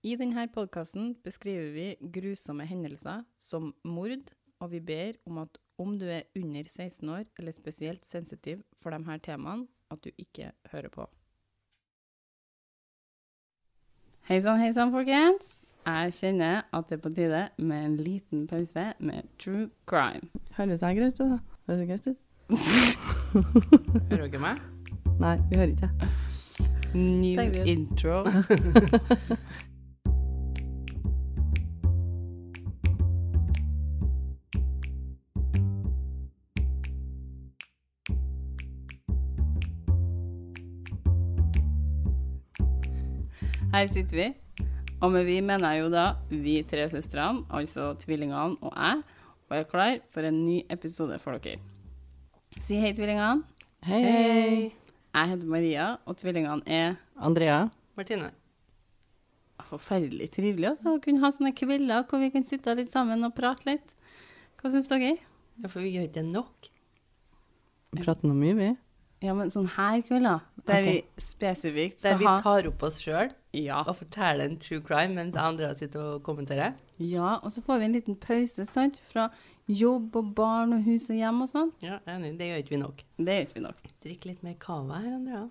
I denne podkasten beskriver vi grusomme hendelser som mord, og vi ber om at om du er under 16 år eller spesielt sensitiv for de her temaene, at du ikke hører på. Hei sann, hei sann, folkens. Jeg kjenner at det er på tide med en liten pause med true crime. Høres jeg greit ut, da? Høres jeg greit ut? Hører dere meg? Nei, vi hører ikke. New intro. Her sitter vi, og med vi mener jeg jo da vi tre søstrene, altså tvillingene og jeg, og er klar for en ny episode for dere. Si hei, tvillingene. Hei. Jeg heter Maria, og tvillingene er Andrea. Martine. forferdelig trivelig altså, å kunne ha sånne kvelder hvor vi kan sitte litt sammen og prate litt. Hva syns dere? Ja, for vi gjør ikke det nok. Vi prater nå mye, vi. Ja, men sånn her kvelder, der okay. vi spesifikt Der skal vi ha tar opp oss sjøl ja. og fortelle en true crime mens andre sitter og kommenterer. ja, og så får vi en liten pause, sant, fra jobb og barn og hus og hjem og sånn. Ja, enig. Det gjør ikke vi nok. Det gjør ikke vi nok. Drikk litt mer cava her, Andrea.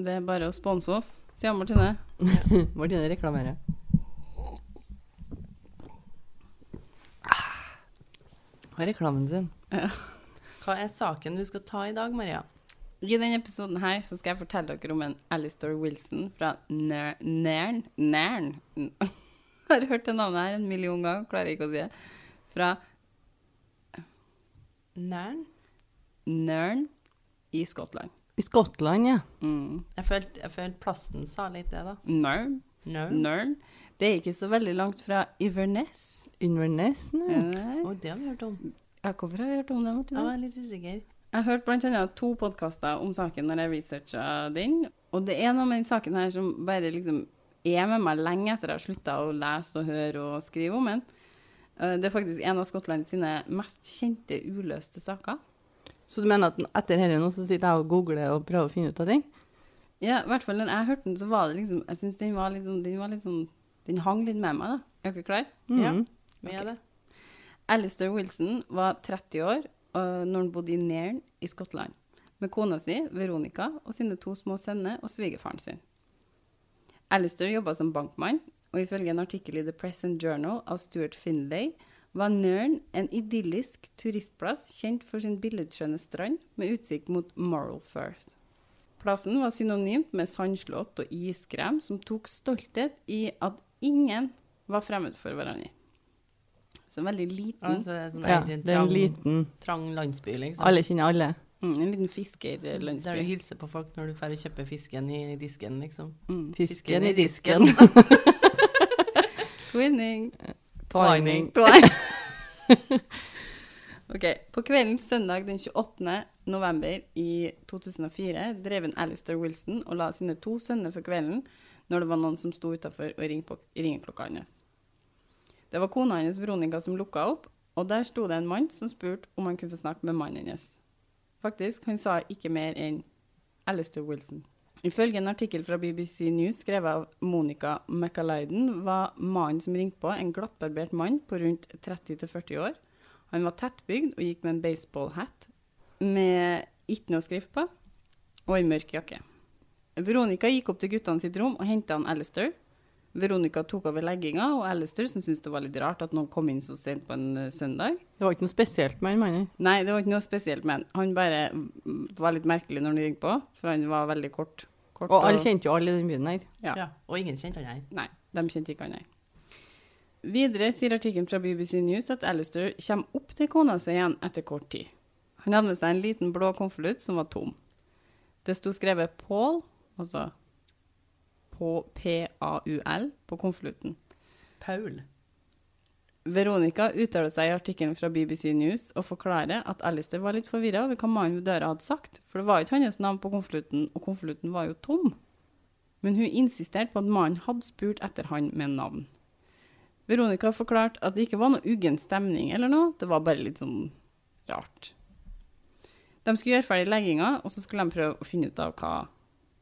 Det er bare å sponse oss, sier Martine. Martine reklamerer. Har reklamen sin. Hva er saken du skal ta i dag, Maria? I denne episoden her så skal jeg fortelle dere om en Alistair Wilson fra Nern Nern Jeg Har hørt det navnet her en million ganger, klarer ikke å si det. Fra Nern? Nern i Skottland. I Skottland, ja. Mm. Jeg følte, jeg følte plassen sa litt det, da. Nern. Nern? Nern. Det er ikke så veldig langt fra Iverness. Inverness nei. Eh, Oh, det har vi hørt om. Ja, hvorfor har jeg hørt om det? Jeg er litt usikker. Jeg hørte annet to podkaster om saken når jeg researcha den. Og det er noe med den saken her som bare liksom er med meg lenge etter jeg har slutta å lese og høre og skrive om den. Eh, Det er faktisk en av Skottland sine mest kjente uløste saker. Så du mener at etter dette nå så sitter jeg og googler og prøver å finne ut av ting? Ja, i hvert fall når jeg hørte den, så var det liksom Jeg syns den var litt sånn Den var litt sånn Den hang litt med meg, da. Er dere klar? Ja. Mhm. Vi er det. Alistair Wilson var 30 år uh, når han bodde i Nairn i Skottland, med kona si, Veronica, og sine to små sønner og svigerfaren sin. Alistair jobba som bankmann, og ifølge en artikkel i The Press and Journal av Stuart Finlay var Nairn en idyllisk turistplass kjent for sin billedskjønne strand med utsikt mot Moral Firth. Plassen var synonymt med sandslott og iskrem, som tok stolthet i at ingen var fremmed for hverandre. Så veldig liten Altså, det er sånn Ja, en det er en trang, liten trang landsby, liksom. Alle kjenner alle. Mm, en liten fiskerlandsby. Der du hilser på folk når du drar og kjøper fisken i disken, liksom. Mm. Fisken i disken. Twinning. Twining. Twining. ok, På kvelden søndag den 28. november i 2004 drev en Alistair Wilson og la sine to sønner for kvelden når det var noen som sto utafor og ringte på ringeklokka hans. Det var kona hennes Veronica som lukka opp, og der sto det en mann som spurte om han kunne få snakke med mannen hennes. Faktisk, han sa ikke mer enn Alistair Wilson. Ifølge en artikkel fra BBC News skrevet av Monica McAliden, var mannen som ringte på, en glattbarbert mann på rundt 30-40 år. Han var tettbygd og gikk med en baseballhatt med ikke noe skrift på, og en mørk jakke. Veronica gikk opp til guttene sitt rom og henta Alistair. Veronica tok over legginga, og Alistair, som syntes det var litt rart at noen kom inn så sent på en eh, søndag, Det var ikke noe spesielt med han mannen. Nei, det var ikke noe spesielt med han. Han bare var litt merkelig når han ringte på, for han var veldig kort. kort Og alle kjente jo alle i den byen her. Ja. Ja. Og ingen kjente han her. Nei, de kjente ikke han, her. Videre sier artikkelen fra BBC News at Alistair kommer opp til kona si igjen etter kort tid. Han hadde med seg en liten blå konvolutt som var tom. Det sto skrevet Paul, altså P-A-U-L, på konvolutten. Paul. Veronica uttaler seg i artikkelen fra BBC News og forklarer at Alistair var litt forvirra over hva mannen ved døra hadde sagt, for det var ikke hans navn på konvolutten, og konvolutten var jo tom. Men hun insisterte på at mannen hadde spurt etter han med navn. Veronica forklarte at det ikke var noe uggen stemning eller noe, det var bare litt sånn rart. De skulle gjøre ferdig legginga, og så skulle de prøve å finne ut av hva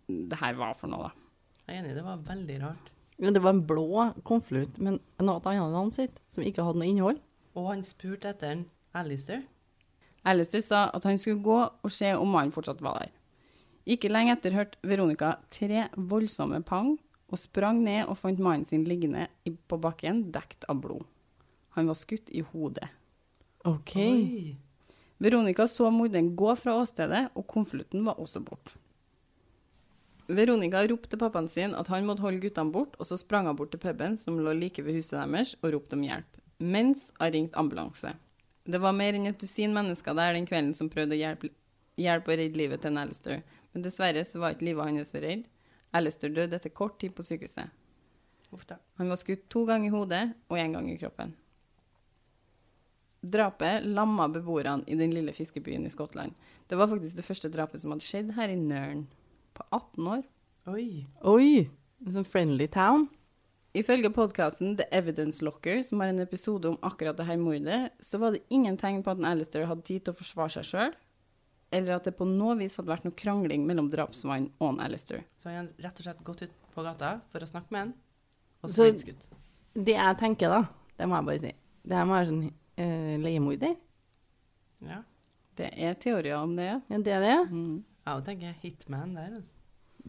det her var for noe, da. Jeg er enig, det var veldig rart. Men det var en blå konvolutt med noe annet navn sitt, som ikke hadde noe innhold. Og han spurte etter en Alistair. Alistair sa at han skulle gå og se om mannen fortsatt var der. Ikke lenge etter hørte Veronica tre voldsomme pang og sprang ned og fant mannen sin liggende på bakken, dekt av blod. Han var skutt i hodet. OK. Oi. Veronica så morderen gå fra åstedet, og konvolutten var også borte. Veronica ropte til pappaen sin at han måtte holde guttene bort, og så sprang hun bort til puben som lå like ved huset deres, og ropte om hjelp, mens hun ringte ambulanse. Det var mer enn et dusin mennesker der den kvelden som prøvde å hjelpe, hjelpe og redde livet til Alistair, men dessverre så var ikke livet hans så redd. Alistair døde etter kort tid på sykehuset. Han var skutt to ganger i hodet og én gang i kroppen. Drapet lamma beboerne i den lille fiskebyen i Skottland. Det var faktisk det første drapet som hadde skjedd her i Nørn på 18 år. Oi. Oi! En sånn friendly town. Ifølge podkasten The Evidence Locker, som har en episode om akkurat dette mordet, så var det ingen tegn på at en Alistair hadde tid til å forsvare seg sjøl, eller at det på noe vis hadde vært noe krangling mellom drapsmannen og en Alistair. Så han har rett og slett gått ut på gata for å snakke med han, og Så- blitt skutt. Det jeg tenker, da, det må jeg bare si Det her må være sånn uh, leiemorder. Ja. Det er teorier om det, ja. Ja, det er det? Mm. Jeg og tenker hitman der. altså.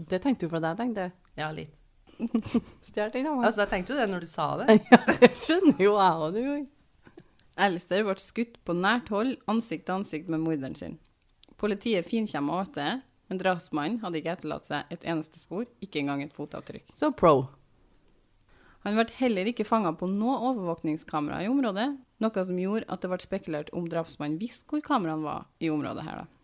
Det tenkte du deg, tenkte jeg. Ja, litt. Stjert den, da. Altså, jeg tenkte jo det når du sa det. Ja, det skjønner jo jeg òg, du. Alistair ble skutt på nært hold, ansikt til ansikt med morderen sin. Politiet finkjemma åstedet, men drapsmannen hadde ikke etterlatt seg et eneste spor, ikke engang et fotavtrykk. Så pro. Han ble heller ikke fanga på noe overvåkningskamera i området, noe som gjorde at det ble spekulert om drapsmannen visste hvor kameraene var i området her. da.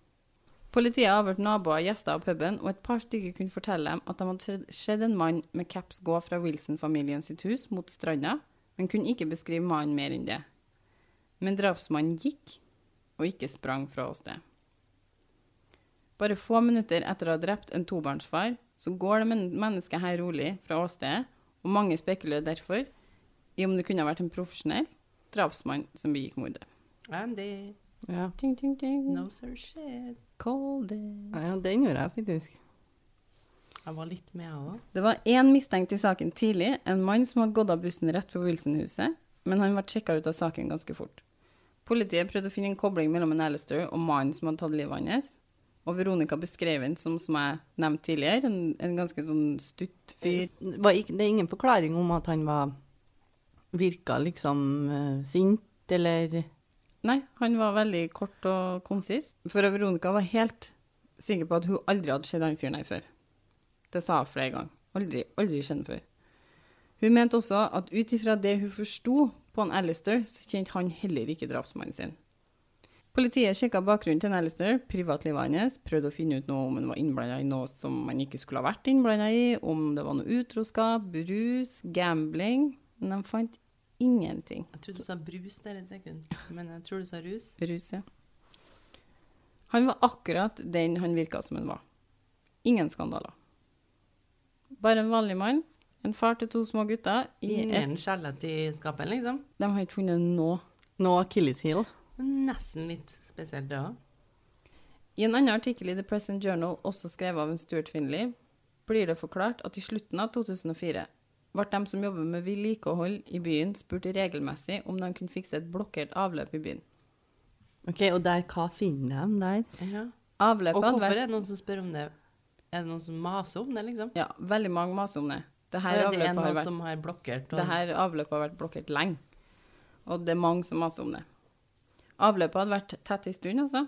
Politiet avhørte naboer, gjester av puben, og et par stykker kunne fortelle dem at de hadde sett- en mann med caps gå fra Wilson-familien sitt hus mot stranda, men kunne ikke beskrive mannen mer enn det. Men drapsmannen gikk, og ikke sprang fra åstedet. Bare få minutter etter å ha drept en tobarnsfar, så går det mennesket her rolig fra åstedet, og mange spekulerer derfor i om det kunne ha vært en profesjonell drapsmann som begikk mordet. Andy Ja. Ting, ting, ting. No sir shit. Call Ja, ja, den gjorde jeg faktisk. Jeg var litt med, jeg òg. Det var én mistenkt i saken tidlig, en mann som hadde gått av bussen rett for Wilson-huset, men han ble sjekka ut av saken ganske fort. Politiet prøvde å finne en kobling mellom en Alistair og mannen som hadde tatt livet hans. Og Veronica beskrev ham som, som jeg nevnte tidligere, en, en ganske sånn stutt fyr. Var ikke, det er ingen forklaring om at han var Virka liksom uh, sint, eller Nei, han var veldig kort og konsis. For Veronica var helt sikker på at hun aldri hadde sett han fyren her før. Det sa hun flere ganger. Aldri, aldri sett ham før. Hun mente også at ut ifra det hun forsto på en Alistair, så kjente han heller ikke drapsmannen sin. Politiet sjekka bakgrunnen til en Alistair, privatlivet hans, prøvde å finne ut noe om han var innblanda i noe som han ikke skulle ha vært innblanda i, om det var noe utroskap, brus, gambling, men de fant ingenting. Jeg trodde du sa brus der et sekund, men jeg tror du sa rus. Rus, ja. Han var akkurat den han virka som han var. Ingen skandaler. Bare en vanlig mann, en far til to små gutter. I et, Ingen skjelett i skapet, liksom. de har ikke funnet noe. noe Achilles heel. Nesten litt spesielt, det òg. I en annen artikkel i The Present Journal, også skrevet av en Stuart Finley, blir det forklart at i slutten av 2004 ble de som jobber med vedlikehold i byen, spurt regelmessig om de kunne fikse et blokkert avløp i byen. Ok, Og der, hva finner de der? Ja. Avløpet Og hvorfor er det noen som spør om det? Er det noen som maser om det, liksom? Ja, veldig mange maser om det. Det her er avløpet har vært har blokkert? Og... Det her avløpet har vært blokkert lenge, og det er mange som maser om det. Avløpet hadde vært tett en stund, altså.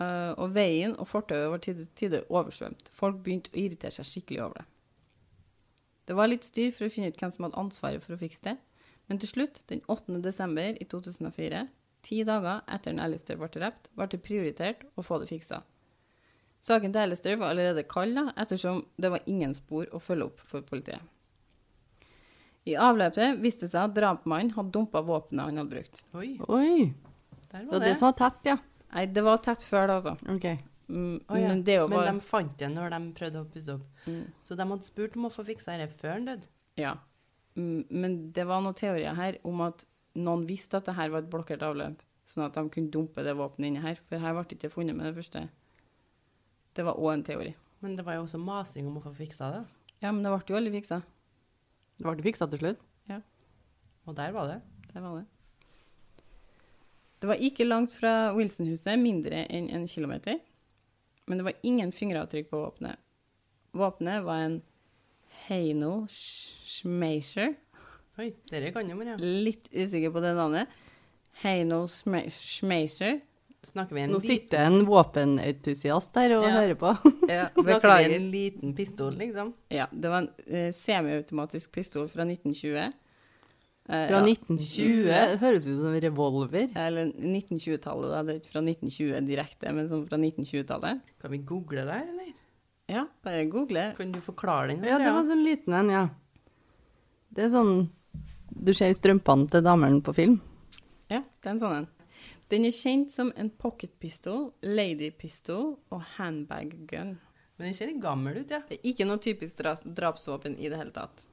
Eh, og veien og fortauet var til tider oversvømt. Folk begynte å irritere seg skikkelig over det. Det var litt styr for å finne ut hvem som hadde ansvaret for å fikse det, men til slutt, den 8. desember i 2004, ti dager etter at Alistair ble drept, ble det prioritert å få det fiksa. Saken til Alistair var allerede kald, da, ettersom det var ingen spor å følge opp for politiet. I avløpet viste det seg at drapsmannen hadde dumpa våpenet han hadde brukt. Oi, Oi! der Det var det. det som var tett, ja. Nei, det var tett før, da, altså. Ok. Mm, oh, ja. Men det er Men de fant det når de prøvde å pusse opp. mm, Så de hadde spurt om å få fiksa dette før han døde. Ja. Mm, Men det var noen teorier her om at noen visste at det her var et blokkert avløp, sånn at de kunne dumpe det våpenet inni her. For her ble det ikke funnet med det første. Det var òg en teori. Men det var jo også masing om å få fiksa det. Ja, men det ble jo aldri fiksa. Det ble fiksa til slutt. Og der var det. Der var det. Det var ikke langt fra Wilson-huset, mindre enn en kilometer. Men det var ingen fingeravtrykk på våpenet. Våpenet var en Heino Schmeischer. Oi, dere kan jo, Maria. Litt usikker på det navnet. Heino Schmeiser. Schmeischer. Snakker vi en, Nå liten, sitter en våpenentusiast der og Ja. hører på. Ja, snakker vi en liten pistol, liksom? Ja, det var en eh, semiautomatisk pistol fra 1920. Eh, Fra ja, 1920. Det høres ut som en revolver. Eller 1920-tallet, da. Det er ikke fra 1920 direkte, men sånn fra 1920-tallet. Kan vi google der, eller? Ja, bare google. Kan du forklare den? Ja, det var sånn liten en, ja. Det er sånn Du ser strømpene til damene på film. Ja, det er en sånn en. Den er kjent som en pocketpistol, ladypistol og handbag gun. Men den ser litt gammel ut, ja. Det er ikke noe typisk drapsvåpen i det hele tatt.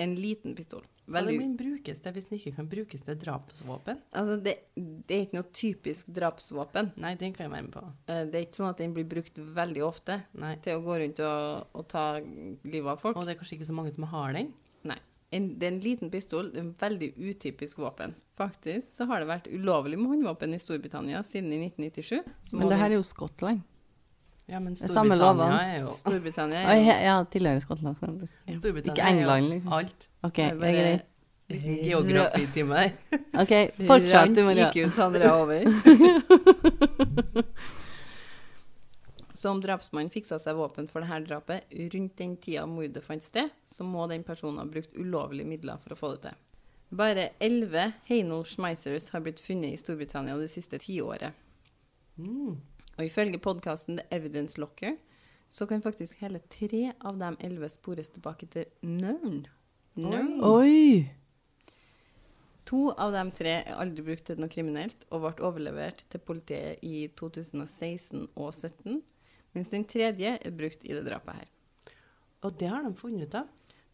En liten pistol. Hva brukes til hvis den ikke kan brukes til drapsvåpen? Altså, det, det er ikke noe typisk drapsvåpen. Nei, den kan jeg være med på. Eh, Det er ikke sånn at den blir brukt veldig ofte Nei. til å gå rundt og, og ta livet av folk. Og det er kanskje ikke så mange som har den? Nei. En, det er en liten pistol, det er en veldig utypisk våpen. Faktisk så har det vært ulovlig med håndvåpen i Storbritannia siden i 1997. Så Men det her er jo Skottland. Ja, men er. Storbritannia er jo Storbritannia er jo ja, tidligere Skottland. Storbritannia Ikke England, er liksom. alt. OK, Det er jeg er grei. Geografitime der. OK, fortsett Rant du, Maria. gikk ut Andrea over. Så om drapsmannen fiksa seg våpen for dette drapet rundt den tida mordet fant sted, så må den personen ha brukt ulovlige midler for å få det til. Bare elleve Heino Schmeisers har blitt funnet i Storbritannia det siste tiåret. Mm. Og ifølge podkasten The Evidence Locker så kan faktisk hele tre av de elleve spores tilbake til. Nøren. Oi! To av de tre er aldri brukt til noe kriminelt og ble overlevert til politiet i 2016 og 2017, mens den tredje er brukt i det drapet her. Og det har de funnet ut av.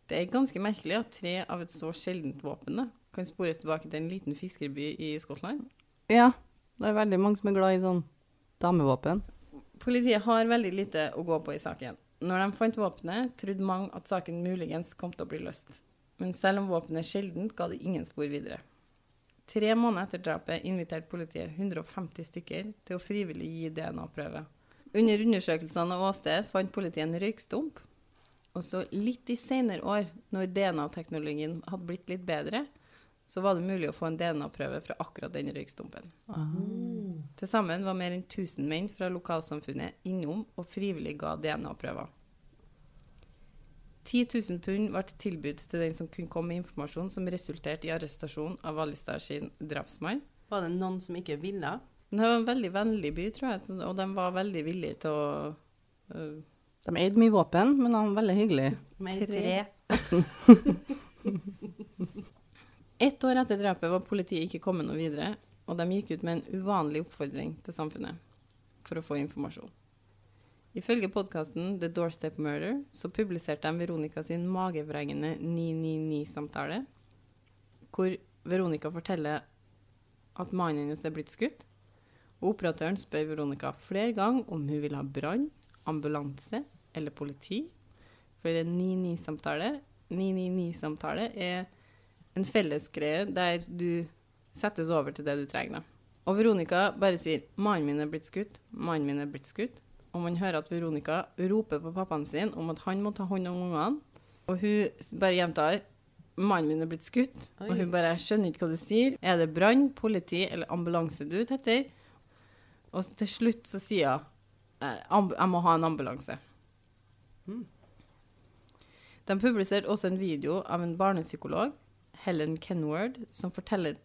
Det er ganske merkelig at tre av et så sjeldent våpen da, kan spores tilbake til en liten fiskerby i Skottland. Ja, det er veldig mange som er glad i sånn damevåpen. Politiet har veldig lite å gå på i saken. Når de fant våpenet, trodde mange at saken muligens kom til å bli løst. Men selv om våpenet er sjeldent, ga det ingen spor videre. Tre måneder etter drapet inviterte politiet 150 stykker til å frivillig gi DNA-prøve. Under undersøkelsene av åstedet fant politiet en røykstump. Og så litt i senere år, når DNA-teknologien hadde blitt litt bedre, så var det mulig å få en DNA-prøve fra akkurat den røykstumpen. Til sammen var mer enn 1000 menn fra lokalsamfunnet innom og frivillig ga DNA-prøver. 10 000 pund ble tilbudt til den som kunne komme med informasjon som resulterte i arrestasjon av Alistair sin drapsmann. Var det noen som ikke ville? Det var en veldig vennlig by, tror jeg, og de var veldig villige til å uh, De eide mye våpen, men de var veldig hyggelige. Med Tre. tre. Ett år etter drapet var politiet ikke kommet noe videre, og de gikk ut med en uvanlig oppfordring til samfunnet for å få informasjon. Ifølge podkasten The Doorstep Murder så publiserte de Veronica sin magevrengende 999-samtale, hvor Veronica forteller at mannen hennes er blitt skutt. Og operatøren spør Veronica flere ganger om hun vil ha brann, ambulanse eller politi. For det er 999-samtale. 999-samtale er en fellesgreie der du settes over til det du trenger. Og Veronica bare sier 'mannen min er blitt skutt', 'mannen min er blitt skutt'. Og man hører at Veronica roper på pappaen sin om at han må ta hånd om ungene. Og hun bare gjentar 'mannen min er blitt skutt'. Oi. Og hun bare 'jeg skjønner ikke hva du sier'. Er det brann, politi eller ambulanse du er ute etter? Og til slutt så sier hun «Eh, 'jeg må ha en ambulanse'. De publiserte også en video av en barnepsykolog, Helen Kenward, som forteller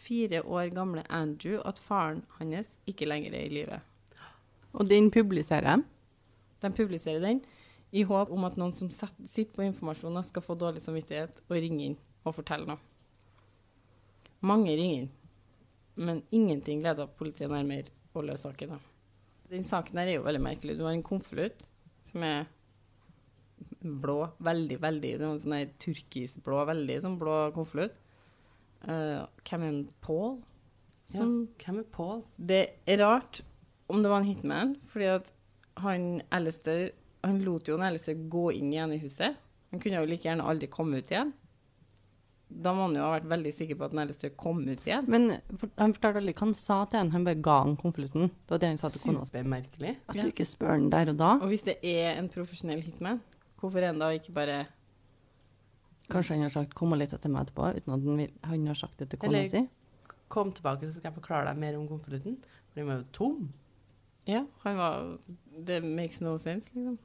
fire år gamle Andrew at faren hans ikke lenger er i live. Og den publiserer de. De publiserer den i håp om at noen som sitter på informasjonen, skal få dårlig samvittighet og ringe inn og fortelle noe. Mange ringer inn, men ingenting leder politiet nærmere å løse saken. Den saken her er jo veldig merkelig. Du har en konvolutt som er blå, veldig, veldig Det er en sånn turkisblå, veldig sånn blå konvolutt. Uh, hvem er Paul? Som Hvem er Paul? det er rart om det var en hitman, fordi at han Alistair han lot jo en Alistair gå inn igjen i huset. Han kunne jo like gjerne aldri komme ut igjen. Da må han jo ha vært veldig sikker på at han Alistair kom ut igjen. Men for, han fortalte aldri hva han sa til henne. Han bare ga han konvolutten. Det var det han sa til kona si. Supermerkelig. At Ja. du ikke spør han der og da. Og hvis det er en profesjonell hitman, hvorfor er han da ikke bare Kanskje han har sagt 'kom og litt etter meg etterpå', uten at han, vil, han har sagt det til kona si. Kom tilbake, så skal jeg forklare deg mer om konvolutten. For den var jo tom. Ja, han var Det makes no sense, liksom.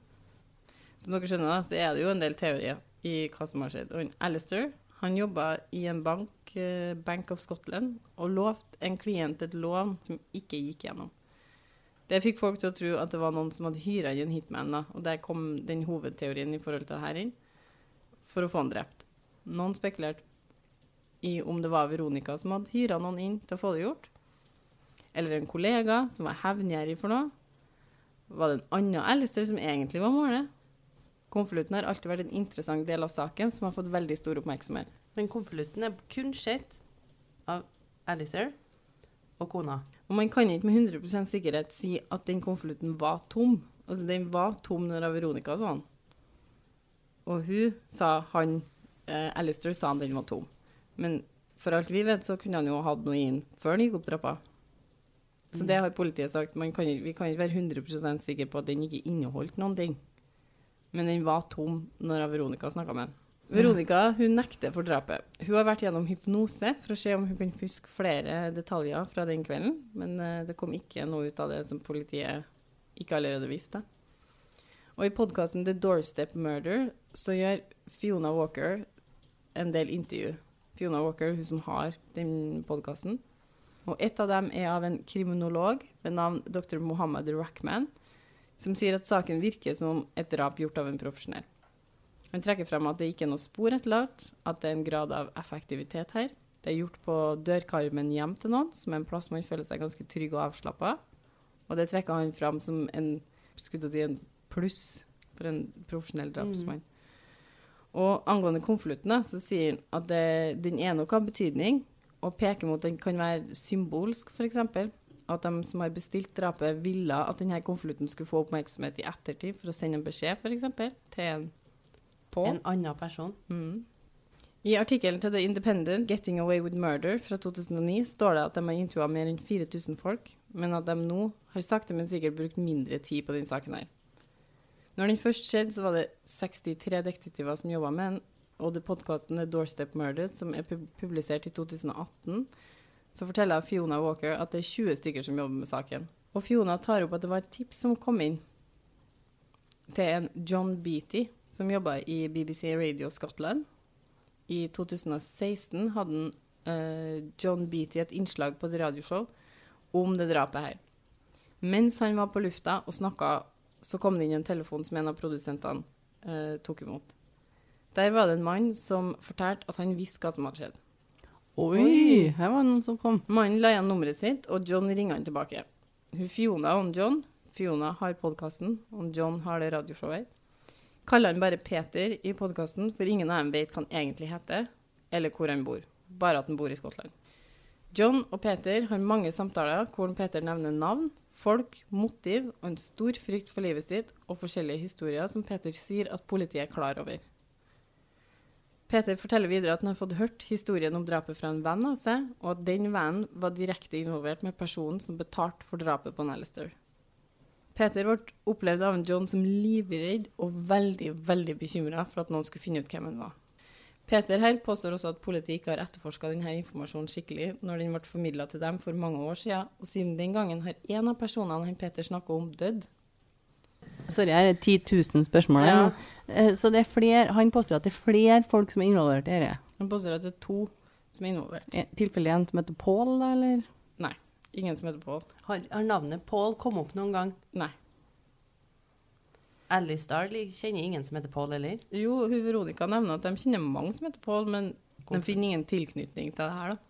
Som dere skjønner, da, så er det jo en del teorier i hva som har skjedd. Og han Alistair han jobba i en bank, eh, Bank of Scotland, og lovte en klient et lån som ikke gikk gjennom. Det fikk folk til å tro at det var noen som hadde hyra inn en hitman, da, og der kom den hovedteorien i forhold til det her inn, for å få han drept. Noen spekulerte i om det var Veronica som hadde hyra noen inn til å få det gjort, eller en kollega som var hevngjerrig for noe. Var det en annen Alistair som egentlig var målet? Konvolutten har alltid vært en interessant del av saken som har fått veldig stor oppmerksomhet. Men konvolutten er kun sett av Alistair og kona. Og man kan ikke med 100% sikkerhet si at den konvolutten var tom. Altså, den var tom når Veronica sa den. Og hun sa han eh, Alistair sa han den var tom. Men for alt vi vet, så kunne han jo ha hatt noe inn før han gikk opp trappa. Så det har politiet sagt. Kan, vi kan ikke være 100 sikre på at den ikke inneholdt noen ting. Men den var tom når Veronica snakka med den. Veronica hun nekter for drapet. Hun har vært gjennom hypnose for å se om hun kan huske flere detaljer fra den kvelden, men eh, det kom ikke noe ut av det som politiet ikke allerede visste. Og i podkasten The Doorstep Murder så gjør Fiona Walker en del intervju. Fiona Walker, hun som har den podkasten. Og et av dem er av en kriminolog ved navn dr. Mohammed Rackman, som sier at saken virker som et drap gjort av en profesjonell. Han trekker frem at det ikke er noe spor etterlatt, at det er en grad av effektivitet her. Det er gjort på dørkarmen hjem til noen, som er en plass man føler seg ganske trygg og avslappa. Og det trekker han fram som en, si, en pluss for en profesjonell drapsmann. Og angående konvolutten, så sier han at det, den er nok av betydning, og peker mot at den kan være symbolsk, f.eks. At de som har bestilt drapet, ville at denne konvolutten skulle få oppmerksomhet i ettertid for å sende en beskjed, f.eks. til en på. En annen person. Mm. I artikkelen til The Independent, 'Getting Away with Murder' fra 2009, står det at de har intervjua mer enn 4000 folk, men at de nå har sakte, men sikkert brukt mindre tid på denne saken her. Når den først skjedde, så var det 63 detektiver som jobba med den, og podkasten The Doorstep Murder, som er pub- publisert i 2018, så forteller Fiona Walker at det er 20 stykker som jobber med saken. Og Fiona tar opp at det var et tips som kom inn til en John Beatty, som jobba i BBC Radio Scotland. I 2016 hadde han, uh, John Beatty et innslag på et radioshow om det drapet her. Mens han var på lufta og snakka, så kom det inn en telefon som en av produsentene eh, tok imot. Der var det en mann som fortalte at han visste hva som hadde skjedd. Oi, her var det noen som kom. Mannen la igjen nummeret sitt, og John ringer han tilbake. Hun Fiona og John Fiona har podkasten, og John har det radioshowet. Kaller han bare Peter i podkasten, for ingen av dem vet hva han egentlig heter, eller hvor han bor. Bare at han bor i Skottland. John og Peter har mange samtaler hvor Peter nevner navn, folk, motiv og en stor frykt for livet sitt, og forskjellige historier som Peter sier at politiet er klar over. Peter forteller videre at han har fått hørt historien om drapet fra en venn av seg, og at den vennen var direkte involvert med personen som betalte for drapet på Nellister. Peter ble opplevd av en John som livredd og veldig, veldig bekymra for at noen skulle finne ut hvem han var. Peter her påstår også at politiet ikke har etterforska denne informasjonen skikkelig når den ble formidla til dem for mange år siden, og siden den gangen har en av personene han Peter snakker om, dødd. Sorry, her er 10 000 spørsmål. Ja. Eh, Så det er flere, han påstår at det er flere folk som er involvert i dette. Han påstår at det er to som er involvert. Er tilfellet en som heter Pål, da, eller? Nei. Ingen som heter Paul. Har, har navnet Paul kommet opp noen gang? Nei. Alistar kjenner ingen som heter Paul, eller? Jo, hun Veronica nevner at de kjenner mange som heter Paul, men de finner ingen tilknytning til det her, da.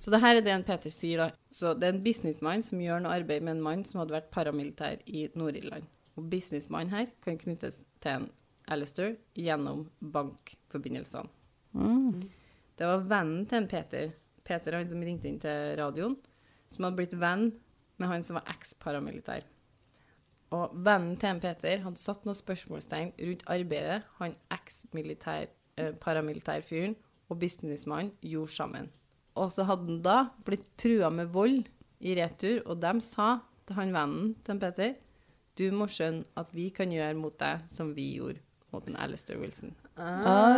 Så det her er det en Peter sier, da. Så det er en businessmann som gjør noe arbeid med en mann som hadde vært paramilitær i Nord-Irland. Og businessmannen her kan knyttes til en Alistair gjennom bankforbindelsene. Mm. Det var vennen til en Peter, Peter han som ringte inn til radioen, som hadde blitt venn med han som var eks-paramilitær. Og vennen til en Peter hadde satt noen spørsmålstegn rundt arbeidet han eks-paramilitærfyren eh, og businessmannen gjorde sammen. Og så hadde han da blitt trua med vold i retur, og de sa til han vennen til en Peter du må skjønne at vi kan gjøre mot deg som vi gjorde mot en Alistair Wilson. Ah,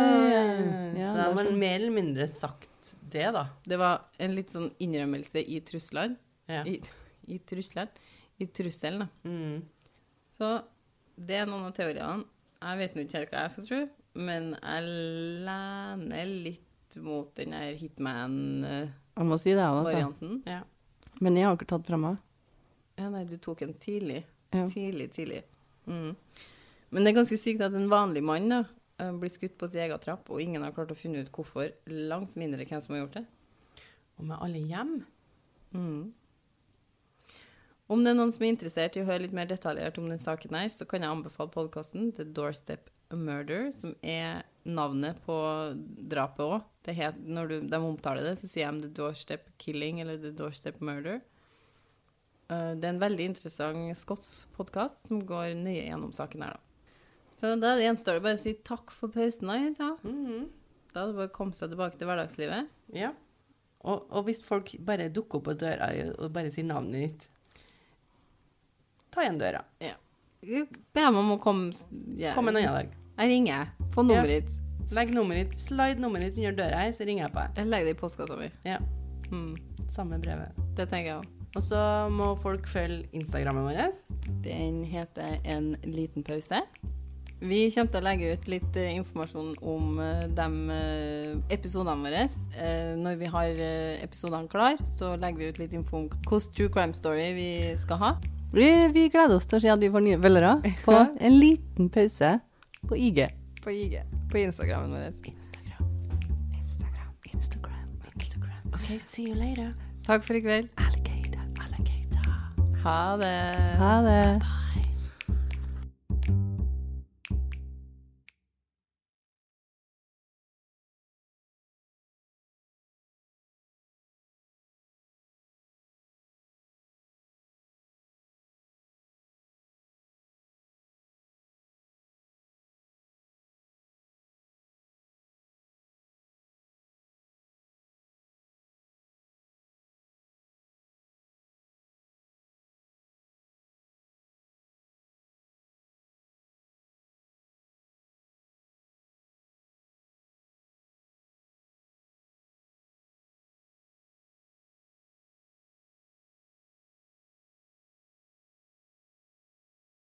ja. Så det har sånn. mer eller mindre sagt det, da. Det var en litt sånn innrømmelse i truslene. Ja. I, i truslene. I trusselen, da. Mm. Så det er noen av teoriene. Jeg vet nå ikke helt hva jeg skal tro, men jeg lener litt mot den der Hitman-varianten. Si jeg òg. ja. Men jeg har ikke tatt fra meg. Ja, nei, du tok en tidlig. Ja. Tidlig, tidlig. Mm. Men det er ganske sykt at en vanlig mann da, eh, blir skutt på sin egen trapp, og ingen har klart å finne ut hvorfor. Langt mindre hvem som har gjort det. Og med alle hjem. Mm. Om det er noen som er interessert i å høre litt mer detaljert om den saken her, så kan jeg anbefale podkasten The Doorstep Murder, som er navnet på drapet òg. Når du, de omtaler det, så sier de The Doorstep Killing eller The Doorstep Murder. Eh, det er en veldig interessant skotsk podkast som går nøye gjennom saken her, da. Så da gjenstår det bare å si takk for pausen. Da, Mm -hmm. da er det bare å komme seg tilbake til hverdagslivet. Ja. Og, og hvis folk bare dukker opp på døra og bare sier navnet ditt, ta igjen døra. Be dem om å komme yeah. Kom en annen dag. Jeg ringer. Få nummeret ditt. Legg nummeret ditt, slide nummeret ditt under døra her, så ringer jeg på deg. Jeg legger det i postkassa mi. Ja. Mm, Samme brevet. det tenker jeg òg. Og så må folk følge Instagrammen vår. Den heter En liten pause. Vi kommer til å legge ut litt eh, informasjon om eh, de eh, episodene våre. Når vi har episodene klar, så legger vi ut litt info om hvilken true crime story vi skal ha. Vi, vi gleder oss til å se at vi får nye følgere på en liten pause på IG. På IG. På Instagrammen vår. Instagram. Instagram, Instagram, Instagram. OK, see you later. Takk for i kveld. Alligator, alligator. Ha det. Ha det.